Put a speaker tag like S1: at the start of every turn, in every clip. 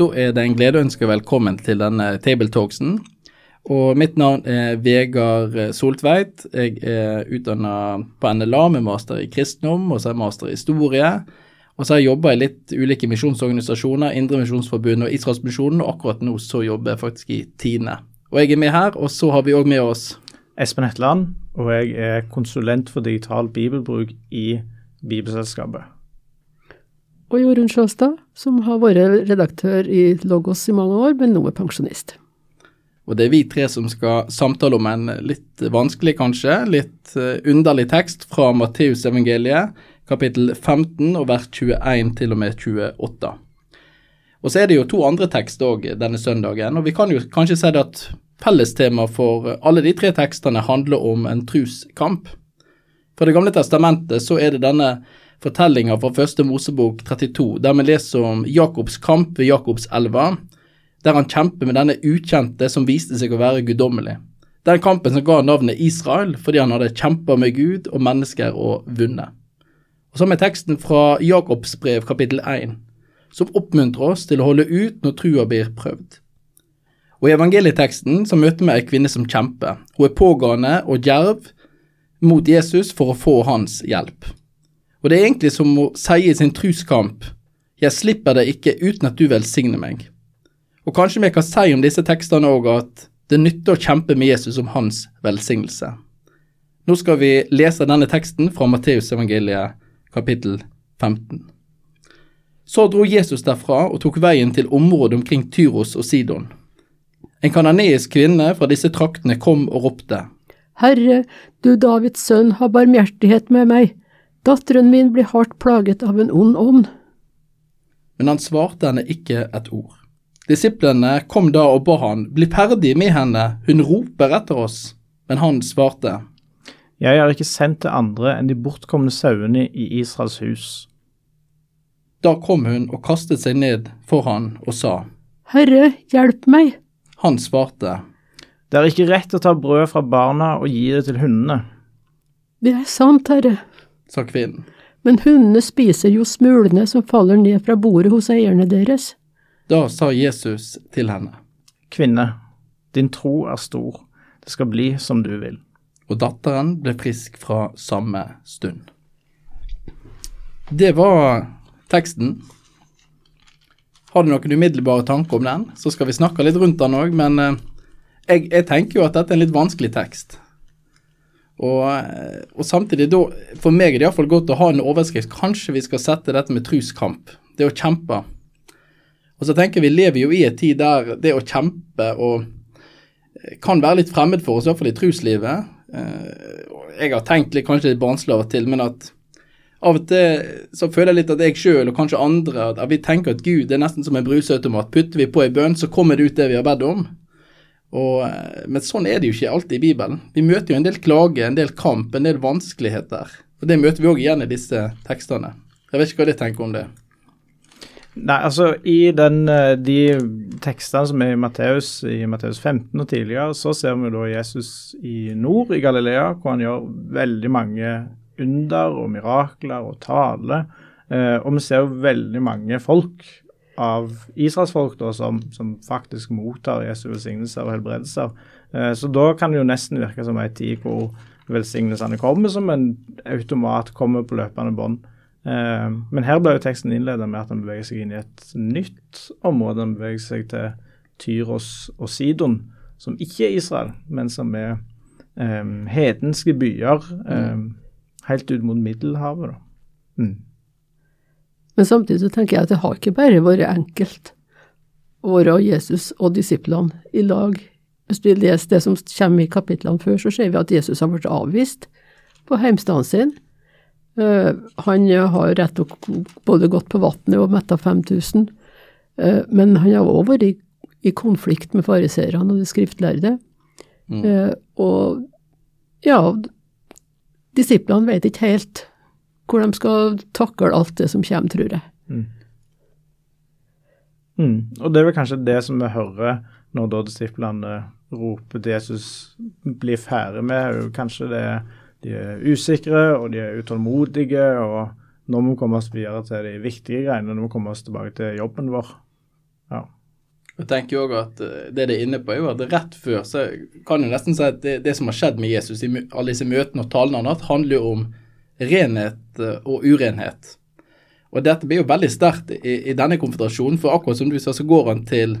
S1: Da er det en glede å ønske velkommen til denne Tabletalksen. Og mitt navn er Vegard Soltveit. Jeg er utdanna på NLA med master i kristendom, og så er master i historie. Og så har jeg jobba i litt ulike misjonsorganisasjoner, Indremisjonsforbundet og Israelsmisjonen, og akkurat nå så jobber jeg faktisk i Tine. Og jeg er med her, og så har vi òg med oss
S2: Espen Hetland, og jeg er konsulent for digital bibelbruk i Bibelselskapet.
S3: Og Jorunn Sjåstad, som har vært redaktør i Logos i mange år, men nå er pensjonist.
S1: Og det er vi tre som skal samtale om en litt vanskelig, kanskje, litt eh, underlig tekst fra Matteusevangeliet, kapittel 15 og vers 21 til og med 28. Og så er det jo to andre tekster òg denne søndagen, og vi kan jo kanskje si at Fellestema for alle de tre tekstene handler om en truskamp. For Det gamle testamentet så er det denne fortellinga fra første Mosebok 32, der vi leser om Jakobs kamp ved Jakobselva, der han kjemper med denne ukjente som viste seg å være guddommelig. Den kampen som ga navnet Israel fordi han hadde kjempa med Gud og mennesker og vunnet. Og Så vi teksten fra Jakobs brev kapittel 1, som oppmuntrer oss til å holde ut når trua blir prøvd. Og I evangelieteksten så møter vi ei kvinne som kjemper. Hun er pågående og djerv mot Jesus for å få hans hjelp. Og Det er egentlig som å si i sin truskamp Jeg slipper deg ikke uten at du velsigner meg. Og Kanskje vi kan si om disse tekstene òg at det nytter å kjempe med Jesus om hans velsignelse. Nå skal vi lese denne teksten fra Matteusevangeliet kapittel 15. Så dro Jesus derfra og tok veien til området omkring Tyros og Sidon. En kananeisk kvinne fra disse traktene kom og ropte.
S3: Herre, du Davids sønn, ha barmhjertighet med meg. Datteren min blir hardt plaget av en ond ånd.
S1: Men han svarte henne ikke et ord. Disiplene kom da og ba han, bli ferdig med henne, hun roper etter oss. Men han svarte.
S2: Jeg har ikke sendt til andre enn de bortkomne sauene i Israels hus.
S1: Da kom hun og kastet seg ned for han og sa.
S3: Herre, hjelp meg.
S1: Han svarte.
S2: Det er ikke rett å ta brød fra barna og gi det til hundene.
S3: Det er sant, herre,
S1: sa kvinnen.
S3: Men hundene spiser jo smulene som faller ned fra bordet hos eierne deres.
S1: Da sa Jesus til henne.
S2: Kvinne, din tro er stor, det skal bli som du vil.
S1: Og datteren ble frisk fra samme stund. Det var teksten. Har du noen umiddelbare tanker om den, så skal vi snakke litt rundt den òg, men eh, jeg, jeg, tenker jo at dette er en litt vanskelig tekst. Og, eh, og samtidig, da, for meg er det iallfall godt å ha en overskrift. Kanskje vi skal sette dette med truskamp. Det å kjempe. Og så tenker vi lever jo i en tid der det å kjempe og eh, kan være litt fremmed for oss, iallfall i truslivet. Jeg har tenkt litt kanskje litt barnslig av og til, men at av og til så føler jeg litt at jeg sjøl og kanskje andre at, vi tenker at Gud det er nesten som en brusautomat. Putter vi på ei bønn, så kommer det ut det vi har bedt om. Og, eh, men sånn er det jo ikke alltid i Bibelen. Vi møter jo en del klage, en del kamp, en del vanskeligheter. Og Det møter vi òg igjen i disse tekstene. Jeg vet ikke hva de tenker om det.
S2: Nei, altså I den, eh, de tekstene som er i Matteus, i Matteus 15 og tidligere, så ser vi da Jesus i nord, i Galilea, hvor han gjør veldig mange under og mirakler og tale. Eh, og vi ser jo veldig mange folk av israelsfolk som, som faktisk mottar Jesu velsignelser og helbredelser. Eh, så da kan det jo nesten virke som ei tid hvor velsignelsene kommer som en automat, kommer på løpende bånd. Eh, men her ble jo teksten innledet med at han beveger seg inn i et nytt område. Han beveger seg til Tyros og Sidon, som ikke er Israel, men som er eh, hedenske byer. Mm helt ut mot Middelhavet. da. Mm.
S3: Men samtidig så tenker jeg at det har ikke bare vært enkelt å være Jesus og disiplene i lag. Hvis vi leser det som kommer i kapitlene før, så ser vi at Jesus har blitt avvist på heimstaden sin. Eh, han har rett og både gått på vannet og metta 5000, eh, men han har òg vært i, i, konflikt med fariseerne og de skriftlærde. Mm. Eh, og ja, disiplene vet ikke helt hvor de skal takle alt det som kommer, tror jeg. Mm.
S2: Mm. Og det er vel kanskje det som vi hører når da disiplene roper til Jesus blir ferdig med, kanskje det er de er usikre og de er utålmodige. og Nå må vi komme oss videre til de viktige greiene. Nå må vi komme oss tilbake til jobben vår. Ja.
S1: Jeg tenker jo også at eh, Det det er inne på, er jo at rett før så kan jeg nesten si at det, det som har skjedd med Jesus i alle disse møtene og talene han har hatt, handler jo om renhet eh, og urenhet. Og Dette blir jo veldig sterkt i, i, denne konfrontasjonen, for akkurat som du sa, så går han til,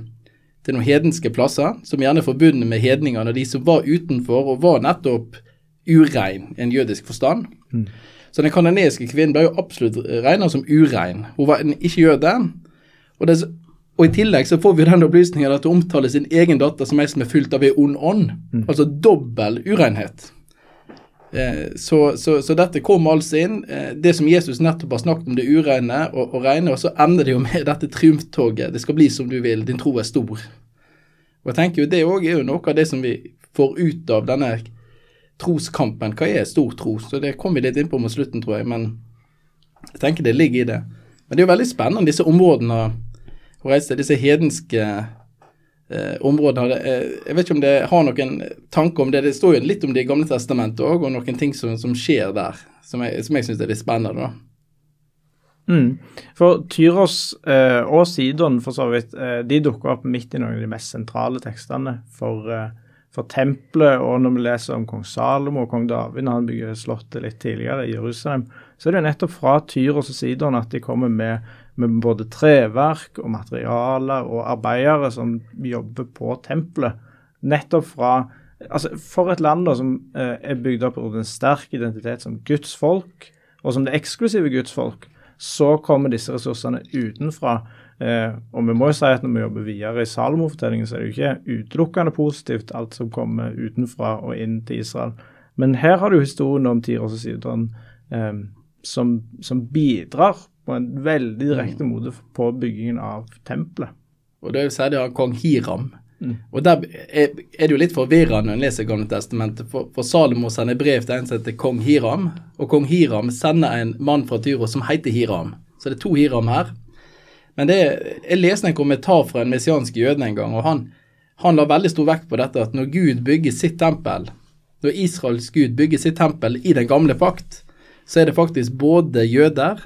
S1: til noen hedenske plasser, som gjerne er forbundet med hedningene og de som var utenfor og var nettopp urein i en jødisk forstand. Mm. Så den kanadiske kvinnen ble jo absolutt regna som urein. Hun var en ikke-jøde. Og, det, og, i tillegg så får vi den opplysningen at hun omtaler sin egen datter som ei som er fullt av ei ond ånd. Mm. Altså dobbel urenhet. Eh, så, så, så, dette kom altså inn. Eh, det som Jesus nettopp har snakket om, det ureine og, og reine, og så ender det jo med dette triumftoget. Det skal bli som du vil, din tro er stor. Og jeg tenker jo Det òg er jo noe av det som vi får ut av denne troskampen. Hva er stor tro? Så det kom vi litt inn på mot slutten, tror jeg. Men jeg tenker det ligger i det. Men det er jo veldig spennende, disse områdene å reise disse hedenske eh, områdene. Eh, jeg vet ikke om det har noen tanke om det. Det står jo litt om det Gamle testamentet òg, og noen ting som, som skjer der, som jeg, som jeg syns er litt spennende. da.
S2: Mm. For Tyros eh, og Sidon for så vidt, eh, de dukker opp midt i noen av de mest sentrale tekstene for eh, for tempelet, og når vi leser om kong Salomo og kong David når han bygger slottet litt tidligere i Jerusalem, så er det jo nettopp fra Tyros og Sidon at de kommer med, med både treverk og materialer og arbeidere som jobber på tempelet. Nettopp fra altså For et land da, som eh, er bygd opp rundt en sterk identitet som Guds folk, og som det eksklusive Guds folk, så kommer disse ressursene utenfra Eh, og vi må jo si at når vi jobber videre i Salomo-fortellingen, så er det jo ikke utelukkende positivt alt som kommer utenfra og inn til Israel. Men her har du historien om Sidon eh, som, som, bidrar på en veldig direkte mm. måte på byggingen av tempelet.
S1: Og det er jo særlig av kong Hiram. Mm. Og Der er, er det jo litt forvirrende når en leser Gamle testamentet, for, for Salomo sender brev til en som heter kong Hiram, og kong Hiram sender en mann fra Tyro som heter Hiram. Så det er to Hiram her. Men det, jeg leste en kommentar fra en messiansk jøde en gang, og han, han la veldig stor vekt på dette at når Gud bygger sitt tempel, når Israels Gud bygger sitt tempel i den gamle pakt, så er det faktisk både jøder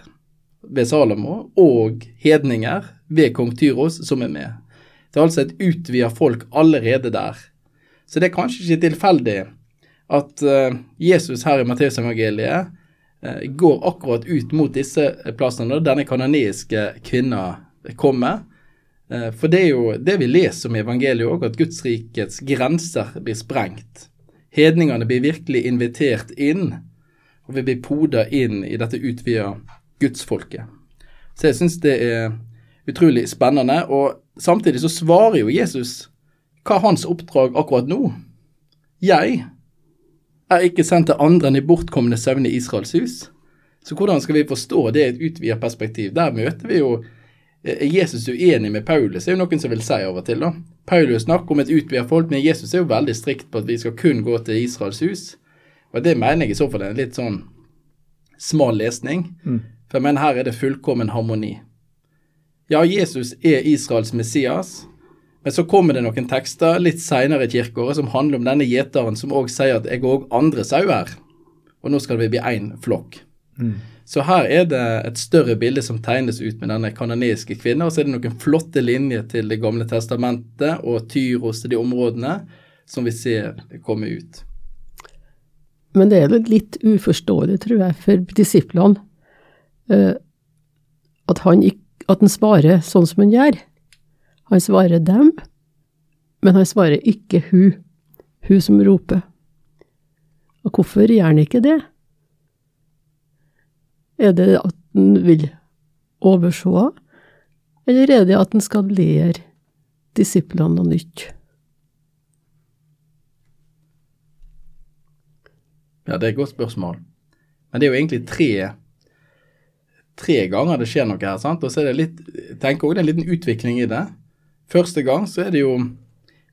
S1: ved Salomo og hedninger ved kong Tyros som er med. Det er altså et utvida folk allerede der. Så det er kanskje ikke tilfeldig at uh, Jesus her i Matteusevangeliet Eh, går akkurat ut mot disse plassene når denne kanoniske kvinna kommer. Eh, for det er jo det vi leser om i evangeliet òg, at Guds rikets grenser blir sprengt. Hedningene blir virkelig invitert inn, og vi blir poda inn i dette utvida gudsfolket. Så jeg syns det er utrolig spennende. Og samtidig så svarer jo Jesus hva er hans oppdrag akkurat nå. Jeg er ikke sendt til andre enn i bortkomne søvn i Israels hus. Så hvordan skal vi forstå det i et utvidet perspektiv? Der møter vi jo Er Jesus uenig med Paulus? Det er jo noen som vil si og til, da. Paulus snakker om et utvidet folk, men Jesus er jo veldig strikt på at vi skal kun gå til Israels hus. Og det mener jeg i så fall er en litt sånn smal lesning. Mm. For jeg mener her er det fullkommen harmoni. Ja, Jesus er Israels Messias, men så kommer det noen tekster litt seinere i kirkeåret som handler om denne gjeteren som òg sier at jeg er òg andre sauer, og nå skal vi bli én flokk. Mm. Så her er det et større bilde som tegnes ut med denne kanoniske kvinnen, og så er det noen flotte linjer til Det gamle testamentet og Tyros til de områdene som vi ser komme ut.
S3: Men det er litt uforståelig, tror jeg, for disiplene at han, at han svarer sånn som han gjør. Han svarer dem, men han svarer ikke hun, hun som roper. Og hvorfor gjør han ikke det? Er det at han vil overse, eller er det at han skal lære disiplene noe nytt?
S1: Ja, det er et godt spørsmål. Men det er jo egentlig tre tre ganger det skjer noe her. sant? Og så er det litt, jeg tenker også det er en liten utvikling i det. Første gang så er det jo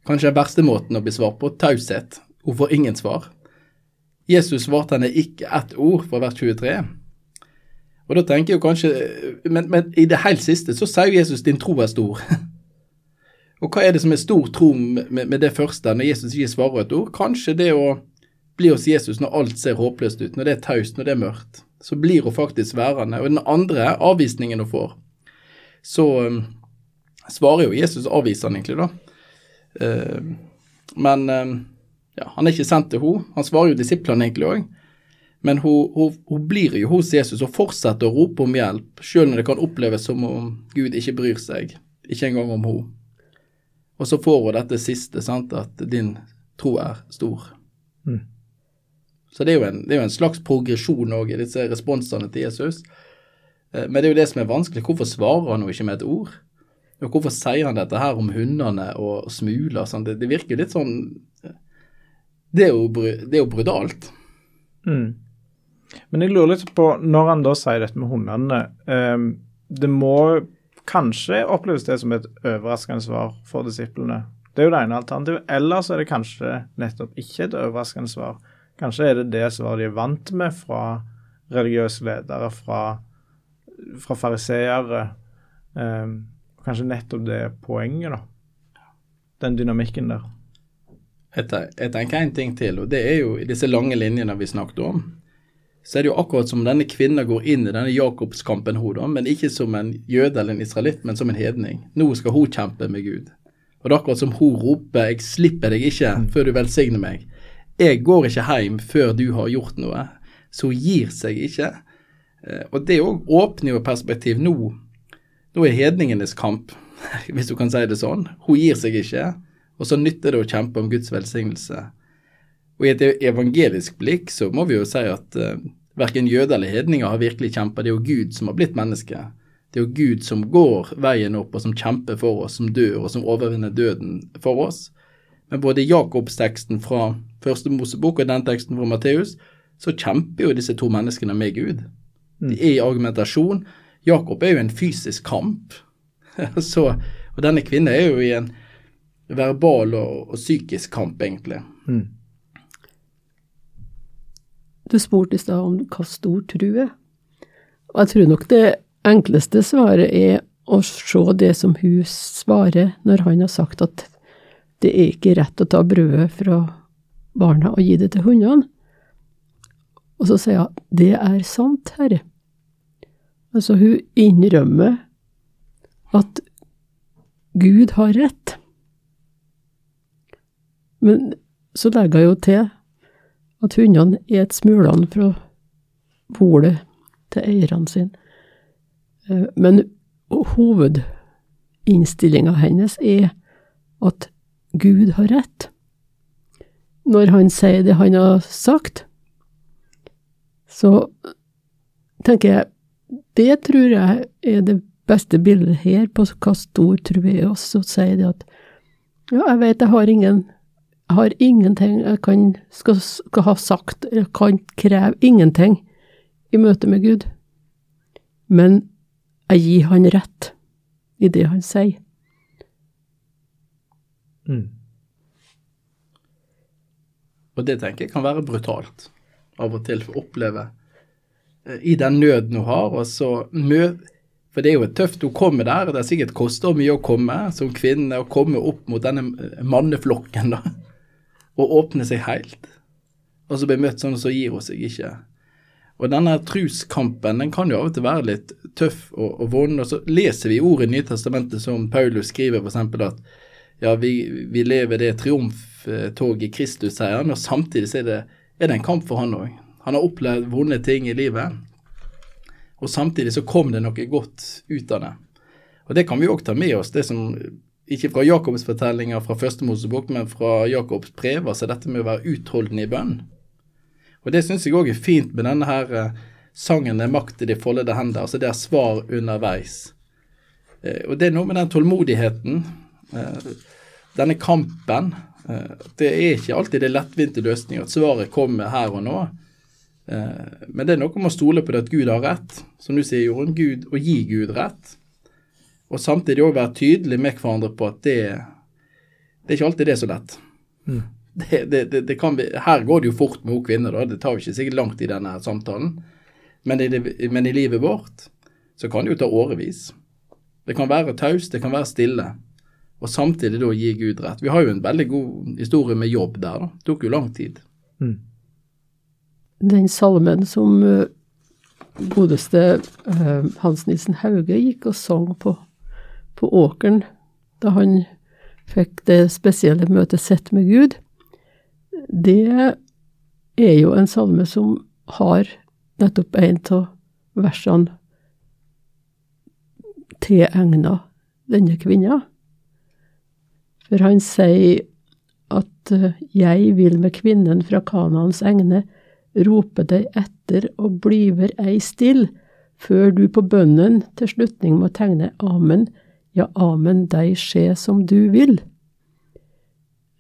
S1: kanskje den verste måten å bli svart på, taushet. Hun får ingen svar. Jesus svarte henne ikke ett ord fra vers 23. Og da tenker jeg jo kanskje, men, men i det helt siste så sier Jesus din tro er stor. Og hva er det som er stor tro med, med, det første, når Jesus ikke svarer et ord? Kanskje det å bli hos Jesus når alt ser håpløst ut, når det er taust, når det er mørkt så blir hun faktisk værende. Og den andre avvisningen hun får, så um, svarer jo Jesus avvisende, egentlig, da. Uh, men um, ja, han er ikke sendt til henne. Han svarer jo disiplene egentlig òg. Men hun, hun, hun, blir jo hos Jesus og fortsetter å rope om hjelp, selv når det kan oppleves som om Gud ikke bryr seg, ikke engang om henne. Og så får hun dette siste, sant, at din tro er stor. Mm. Så det er jo en, er jo en slags progresjon òg i disse responsene til Jesus. Eh, men det er jo det som er vanskelig. Hvorfor svarer han jo ikke med et ord? Og hvorfor sier han dette her om hundene og smuler? Sånn? Det, det, virker litt sånn Det er jo, det er jo brutalt.
S2: Mm. Men jeg lurer litt på, når han da sier dette med hundene um, Det må kanskje oppleves det som et overraskende svar for disiplene. Det er jo det ene alternativet. Eller så er det kanskje nettopp ikke et overraskende svar. Kanskje er det det som de er vant med fra religiøse ledere, fra, fra fariseere. Um, kanskje nettopp det er poenget, da. Den dynamikken der.
S1: Jeg tenker en ting til, og det er jo i disse lange linjene vi snakket om. Så er det jo akkurat som denne kvinnen går inn i denne Jakobskampen, hun da, men ikke som en jøde eller en israelitt, men som en hedning. Nå skal hun kjempe med Gud. Og det er akkurat som hun roper 'Jeg slipper deg ikke før du velsigner meg'. Jeg går ikke hjem før du har gjort noe. Så hun gir seg ikke. Eh, og det òg åpner jo perspektiv. Nå, nå er hedningenes kamp, hvis du kan si det sånn. Hun gir seg ikke, og så nytter det å kjempe om Guds velsignelse. Og i et evangelisk blikk så må vi jo si at uh, verken jøder eller hedninger har virkelig kjempa. Det er jo Gud som har blitt menneske. Det er jo Gud som går veien opp, og som kjemper for oss, som dør, og som overvinner døden for oss. Men både Jakobsteksten fra første Mosebok og den teksten fra Matteus, så kjemper jo disse to menneskene med Gud. De er i argumentasjon. Jakob er jo en fysisk kamp. så, og denne kvinnen er jo i en verbal og, og psykisk kamp, egentlig. Mm.
S3: Du spurte i stad om hva stor tro er. Og jeg tror nok det enkleste svaret er å se det som hun svarer når han har sagt at det er ikke rett å ta brødet fra barna og gi det til hundene. Og så sier hun det er sant, herre. Altså, hun innrømmer at Gud har rett. Men så legger hun jo til at hundene et smulene fra polet til eierne sine. Eh, men hovedinnstillinga hennes er at Gud har rett når han sier det han har sagt, så tenker jeg det tror jeg er det beste bildet her på hva stor tro er oss, å si det at ja, jeg vet jeg har ingen jeg har ingenting jeg kan, skal, skal ha sagt, jeg kan kreve ingenting i møte med Gud, men jeg gir han rett i det han sier.
S1: Mm. Og det tenker jeg kan være brutalt av og til å oppleve eh, i den nøden hun har. og så mø For det er jo tøft Hun kommer der, og det er sikkert koster mye å komme som kvinne, å komme opp mot denne eh, manneflokken da, og åpne seg helt. Og så bli møtt sånn, og så gir hun seg ikke. Og denne truskampen den kan jo av og til være litt tøff og, og vond. Og så leser vi ordet i Nytestamentet som Paulus skriver f.eks. at ja, vi, vi lever det triumf triumftog i Kristus-seieren, og samtidig er det, er det en kamp for han òg. Han har opplevd vonde ting i livet, og samtidig så kom det noe godt ut av det. Og Det kan vi òg ta med oss, det som ikke fra Jakobs fortellinger fra første Mosebok, men fra Jakobs brev, altså dette med å være utholdende i bønn. Og Det syns jeg òg er fint med denne her eh, sangen 'Det makt i de foldede hender', altså det er svar underveis. Eh, og det er noe med den tålmodigheten, eh, denne kampen, det er ikke alltid det lettvinte løsninger, at svaret kommer her og nå. Eh, men det er noe med å stole på det at Gud har rett, som du sier, Jorunn. Gud, å gi Gud rett. Og samtidig òg være tydelig med hverandre på at det, det er ikke alltid det er så lett.
S2: Mm.
S1: Det, det, det, kan vi, her går det jo fort med hun kvinner, da. Det tar jo ikke sikkert langt i denne samtalen. Men i, men i livet vårt så kan det jo ta årevis. Det kan være taust, det kan være stille. Og samtidig da gi Gud rett. Vi har jo en veldig god historie med jobb der, da. Det tok jo lang tid.
S2: Mm.
S3: Den salmen som uh, godeste uh, Hans Nilsen Hauge gikk og sang på, på åkeren da han fikk det spesielle møtet sett med Gud, det er jo en salme som har nettopp en av versene tilegna denne kvinna. For han sier at eh, jeg vil med kvinnen fra Kanaans egne rope deg etter og bliver ei still, før du på bønnen til slutning må tegne amen, ja, amen, deg skje som du vil.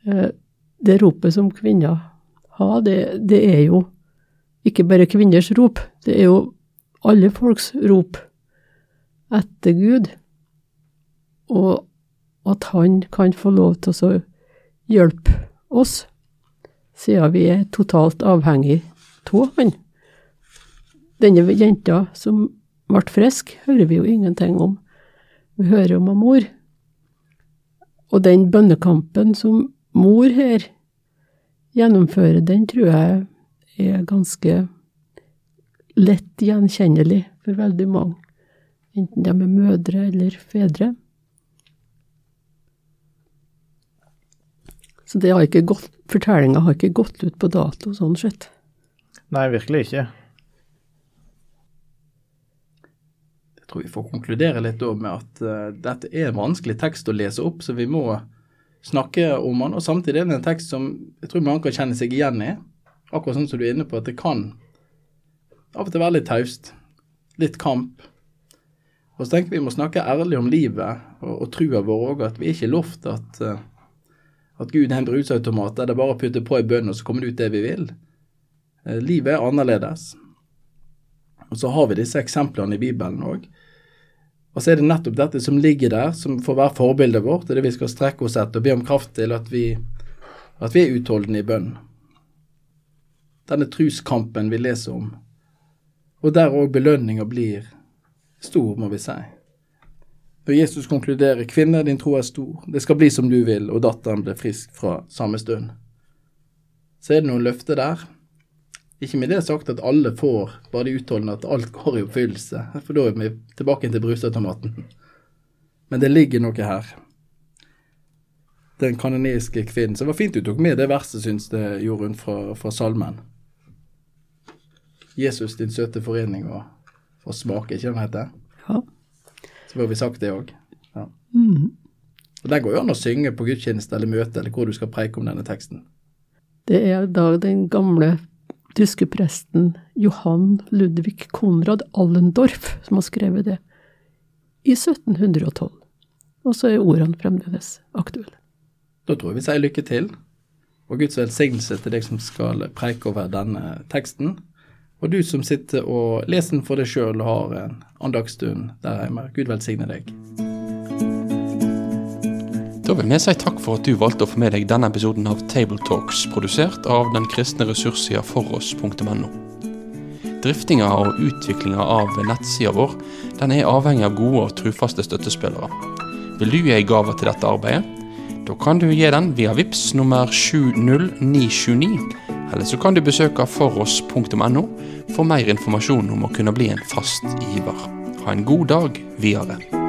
S3: Eh, det ropet som kvinner har, det, det, er jo ikke bare kvinners rop, det er jo alle folks rop etter Gud, og at han kan få lov til å hjelpe oss, siden vi er totalt avhengig av han. Denne jenta som ble frisk, hører vi jo ingenting om. Vi hører om mor. Og den bønnekampen som mor her gjennomfører, den tror jeg er ganske lett gjenkjennelig for veldig mange, enten de er mødre eller fedre. Så det har ikke gått, fortellinga har ikke gått ut på dato, sånn sett.
S2: Nei, virkelig ikke.
S1: Jeg tror vi får konkludere litt da med at uh, dette er en vanskelig tekst å lese opp, så vi må snakke om den, og samtidig er det en tekst som jeg tror mange kan kjenne seg igjen i. Akkurat sånn som du er inne på, at det kan av og til være litt taust. Litt kamp. Og så tenker vi må snakke ærlig om livet og, og trua vår òg, at vi er ikke lovt at, uh, at Gud er en brusautomat der det bare å putte på en bønn, og så kommer det ut det vi vil. Uh, livet er annerledes. Og så har vi disse eksemplene i Bibelen òg. Og så er det nettopp dette som ligger der, som får være forbildet vårt. Er det vi skal strekke oss etter og be om kraft til at vi, at vi er utholdende i bønn. Denne truskampen vi leser om. Og der òg belønninga blir stor, må vi si. Når Jesus konkluderer 'Kvinne, din tro er stor. Det skal bli som du vil', og datteren ble frisk fra samme stund. Så er det noen løfter der ikke med det sagt at alle får bare de utholdende at alt går i oppfyllelse, for da er vi tilbake til brusautomaten. Men det ligger noe her. Den kanoniske kvinnen. Så det var fint du tok med det verset, syns det, Jorunn, fra, fra salmen. Jesus, din søte forening, og og smake, ikke den heter? Så får vi sagt det òg. Ja.
S3: Mm.
S1: Og Den går jo an å synge på gudstjeneste eller møte, eller hvor du skal preike om denne teksten.
S3: Det er da den gamle tyske presten Johan Ludvig Konrad Allendorf som har skrevet det i 1712. Og så er ordene fremdeles aktuelle.
S1: Da tror jeg vi sier lykke til, og Guds velsignelse til deg som skal preike over denne teksten. Og du som sitter og leser den for deg sjøl og har en andagsstund der hjemme. Gud velsigne deg.
S4: Da vil vi si takk for at du valgte å få med deg denne episoden av Tabletalks, produsert av den kristne ressurssida foross.no. Driftinga og utviklinga av nettsida vår den er avhengig av gode og trufaste støttespillere. Vil du gi ei gave til dette arbeidet? Da kan du gi den via VIPS nummer 70929, eller så kan du besøke foross.no for mer informasjon om å kunne bli en fast giver. Ha en god dag videre.